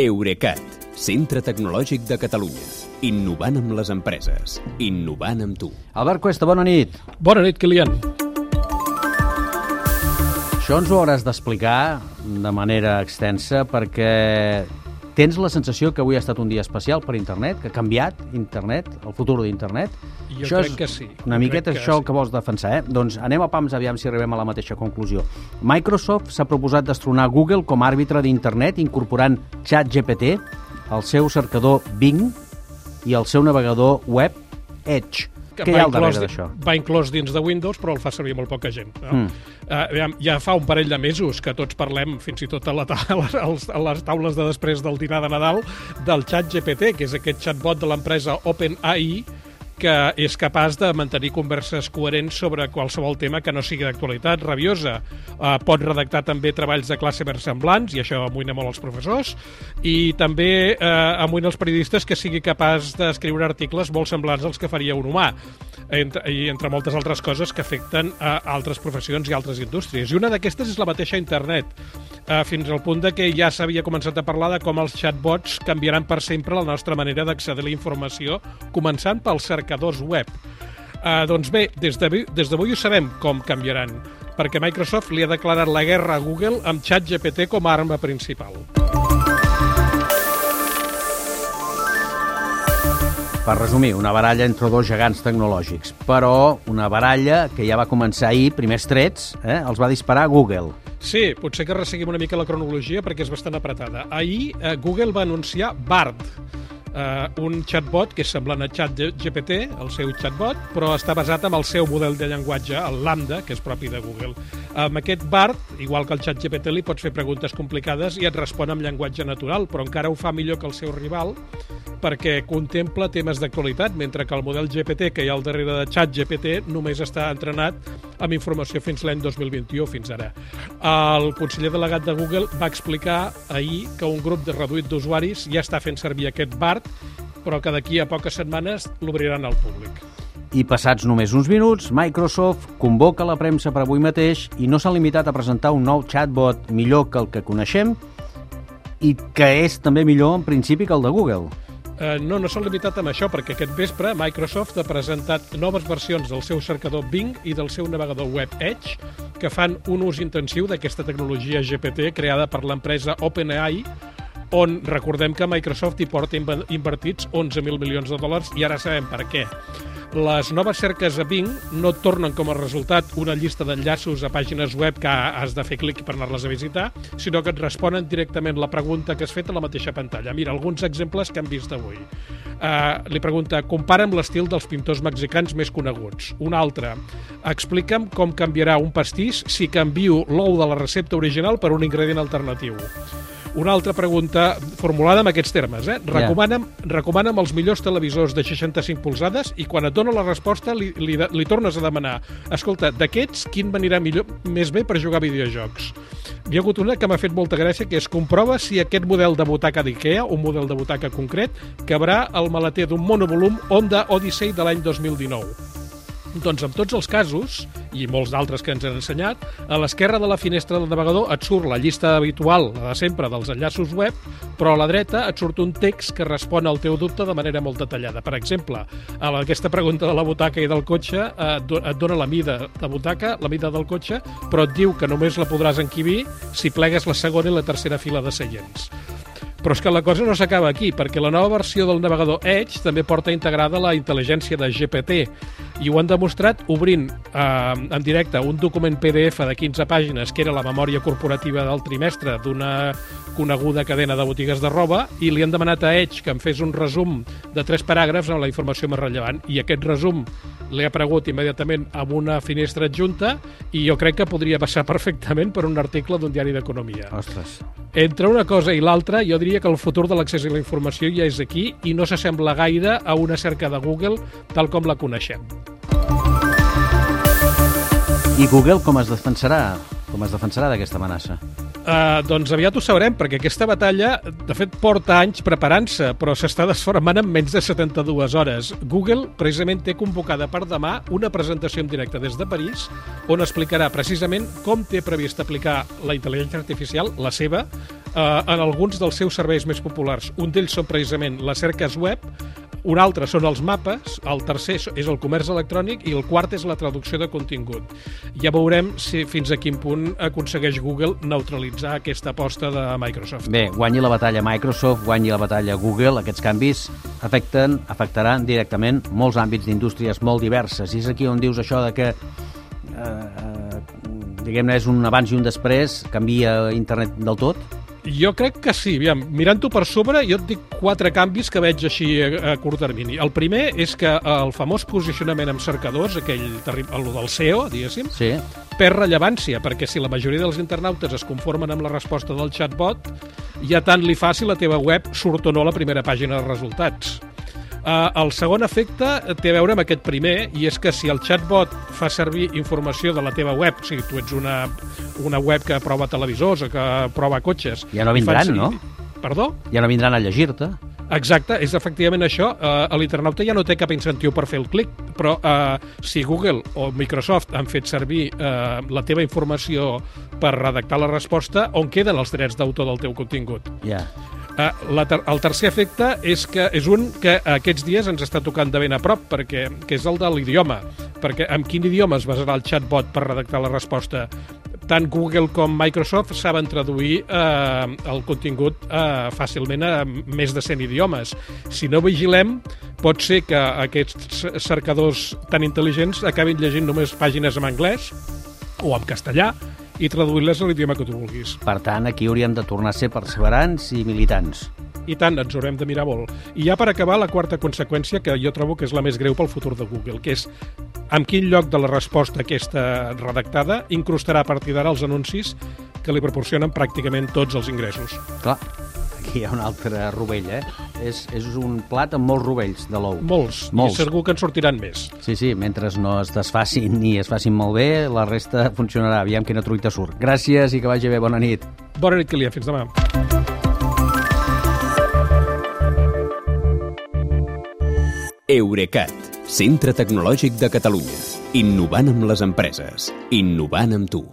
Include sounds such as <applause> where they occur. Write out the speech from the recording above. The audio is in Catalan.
Eurecat, centre tecnològic de Catalunya. Innovant amb les empreses. Innovant amb tu. Albert Cuesta, bona nit. Bona nit, Kilian. Això ens ho hauràs d'explicar de manera extensa perquè tens la sensació que avui ha estat un dia especial per internet, que ha canviat internet, el futur d'internet? Jo això crec és que sí. Una Jo miqueta crec que això sí. que vols defensar, eh? Doncs anem a pams, aviam si arribem a la mateixa conclusió. Microsoft s'ha proposat destronar Google com a àrbitre d'internet incorporant ChatGPT, el seu cercador Bing i el seu navegador web Edge. Que Què hi ha va al darrere inclòs di- d'això? Va inclòs dins de Windows, però el fa servir molt poca gent. No? Mm. Uh, ja fa un parell de mesos que tots parlem, fins i tot a, la ta <laughs> a, les, a les taules de després del dinar de Nadal, del xat GPT, que és aquest chatbot de l'empresa OpenAI, que és capaç de mantenir converses coherents sobre qualsevol tema que no sigui d'actualitat rabiosa. Uh, pot redactar també treballs de classe versemblants, i això amoïna molt els professors, i també uh, amoïna els periodistes que sigui capaç d'escriure articles molt semblants als que faria un humà, entre, i entre moltes altres coses que afecten a altres professions i altres indústries. I una d'aquestes és la mateixa internet, uh, fins al punt de que ja s'havia començat a parlar de com els chatbots canviaran per sempre la nostra manera d'accedir a la informació, començant pels cercadors web. Uh, doncs bé, des d'avui des ho sabem com canviaran, perquè Microsoft li ha declarat la guerra a Google amb ChatGPT com a arma principal. Per resumir, una baralla entre dos gegants tecnològics, però una baralla que ja va començar ahir, primers trets, eh, els va disparar Google. Sí, potser que resseguim una mica la cronologia perquè és bastant apretada. Ahir eh, Google va anunciar Bard, eh, un chatbot que és semblant a ChatGPT, el seu chatbot, però està basat en el seu model de llenguatge, el Lambda, que és propi de Google. Amb aquest Bard, igual que el ChatGPT, li pots fer preguntes complicades i et respon amb llenguatge natural, però encara ho fa millor que el seu rival perquè contempla temes d'actualitat, mentre que el model GPT que hi ha al darrere de ChatGPT només està entrenat amb informació fins l'any 2021, fins ara. El conseller delegat de Google va explicar ahir que un grup de reduït d'usuaris ja està fent servir aquest BART, però que d'aquí a poques setmanes l'obriran al públic. I passats només uns minuts, Microsoft convoca la premsa per avui mateix i no s'ha limitat a presentar un nou chatbot millor que el que coneixem i que és també millor en principi que el de Google. Eh, no, no s'ha limitat amb això, perquè aquest vespre Microsoft ha presentat noves versions del seu cercador Bing i del seu navegador web Edge, que fan un ús intensiu d'aquesta tecnologia GPT creada per l'empresa OpenAI, on recordem que Microsoft hi porta inv- invertits 11.000 milions de dòlars i ara sabem per què. Les noves cerques a Bing no tornen com a resultat una llista d'enllaços a pàgines web que has de fer clic per anar-les a visitar, sinó que et responen directament la pregunta que has fet a la mateixa pantalla. Mira, alguns exemples que hem vist avui. Uh, li pregunta, compara'm l'estil dels pintors mexicans més coneguts. Un altre, explica'm com canviarà un pastís si canvio l'ou de la recepta original per un ingredient alternatiu. Una altra pregunta formulada amb aquests termes. Eh? Recomana'm, recomana'm els millors televisors de 65 polzades i quan et dona la resposta li, li, li tornes a demanar escolta, d'aquests, quin m'anirà millor, més bé per jugar a videojocs? Hi ha hagut una que m'ha fet molta gràcia, que és comprova si aquest model de butaca d'IKEA, un model de butaca concret, cabrà al maleter d'un monovolum Honda Odyssey de l'any 2019. Doncs en tots els casos, i molts d'altres que ens han ensenyat, a l'esquerra de la finestra del navegador et surt la llista habitual, la de sempre, dels enllaços web, però a la dreta et surt un text que respon al teu dubte de manera molt detallada. Per exemple, a aquesta pregunta de la butaca i del cotxe eh, et do- et dona la mida de butaca, la mida del cotxe, però et diu que només la podràs enquibir si plegues la segona i la tercera fila de seients. Però és que la cosa no s'acaba aquí, perquè la nova versió del navegador Edge també porta integrada la intel·ligència de GPT, i ho han demostrat obrint eh, en directe un document PDF de 15 pàgines, que era la memòria corporativa del trimestre d'una coneguda cadena de botigues de roba, i li han demanat a Edge que em fes un resum de tres paràgrafs amb la informació més rellevant, i aquest resum l'he aparegut immediatament amb una finestra adjunta, i jo crec que podria passar perfectament per un article d'un diari d'economia. Ostres. Entre una cosa i l'altra, jo diria que el futur de l'accés a la informació ja és aquí i no s'assembla gaire a una cerca de Google tal com la coneixem. I Google com es defensarà? Com es defensarà d'aquesta amenaça? Uh, doncs aviat ho sabrem, perquè aquesta batalla, de fet, porta anys preparant-se, però s'està desformant en menys de 72 hores. Google, precisament, té convocada per demà una presentació en directe des de París, on explicarà precisament com té previst aplicar la intel·ligència artificial, la seva, eh, en alguns dels seus serveis més populars. Un d'ells són precisament les cerques web, un altre són els mapes, el tercer és el comerç electrònic i el quart és la traducció de contingut. Ja veurem si fins a quin punt aconsegueix Google neutralitzar aquesta aposta de Microsoft. Bé, guanyi la batalla Microsoft, guanyi la batalla Google, aquests canvis afecten, afectaran directament molts àmbits d'indústries molt diverses. I és aquí on dius això de que eh, eh, diguem-ne és un abans i un després, canvia internet del tot? Jo crec que sí. Aviam, mirant-ho per sobre, jo et dic quatre canvis que veig així a, a curt termini. El primer és que el famós posicionament amb cercadors, aquell el del SEO, diguéssim, Sí. perd rellevància, perquè si la majoria dels internautes es conformen amb la resposta del chatbot, ja tant li fa si la teva web surt o no a la primera pàgina de resultats. Uh, el segon efecte té a veure amb aquest primer, i és que si el chatbot fa servir informació de la teva web, o sigui, tu ets una, una web que prova televisors o que prova cotxes... Ja no vindran, servir- no? Perdó? Ja no vindran a llegir-te. Exacte, és efectivament això. Uh, L'internauta ja no té cap incentiu per fer el clic, però uh, si Google o Microsoft han fet servir uh, la teva informació per redactar la resposta, on queden els drets d'autor del teu contingut? Ja. Uh, la ter el tercer efecte és que és un que aquests dies ens està tocant de ben a prop, perquè, que és el de l'idioma. Perquè amb quin idioma es basarà el chatbot per redactar la resposta? Tant Google com Microsoft saben traduir eh, el contingut eh, fàcilment a més de 100 idiomes. Si no vigilem, pot ser que aquests cercadors tan intel·ligents acabin llegint només pàgines en anglès o en castellà i traduir-les a l'idioma que tu vulguis. Per tant, aquí hauríem de tornar a ser perseverants i militants. I tant, ens haurem de mirar molt. I ja per acabar, la quarta conseqüència, que jo trobo que és la més greu pel futur de Google, que és en quin lloc de la resposta aquesta redactada incrustarà a partir d'ara els anuncis que li proporcionen pràcticament tots els ingressos. Clar, hi ha un altre rovell, eh? És, és un plat amb molts rovells de l'ou. Molts, Molts. i segur que en sortiran més. Sí, sí, mentre no es desfacin ni es facin molt bé, la resta funcionarà. Aviam quina truita surt. Gràcies i que vagi bé. Bona nit. Bona nit, Kilian. Fins demà. Eurecat, centre tecnològic de Catalunya. Innovant amb les empreses. Innovant amb tu.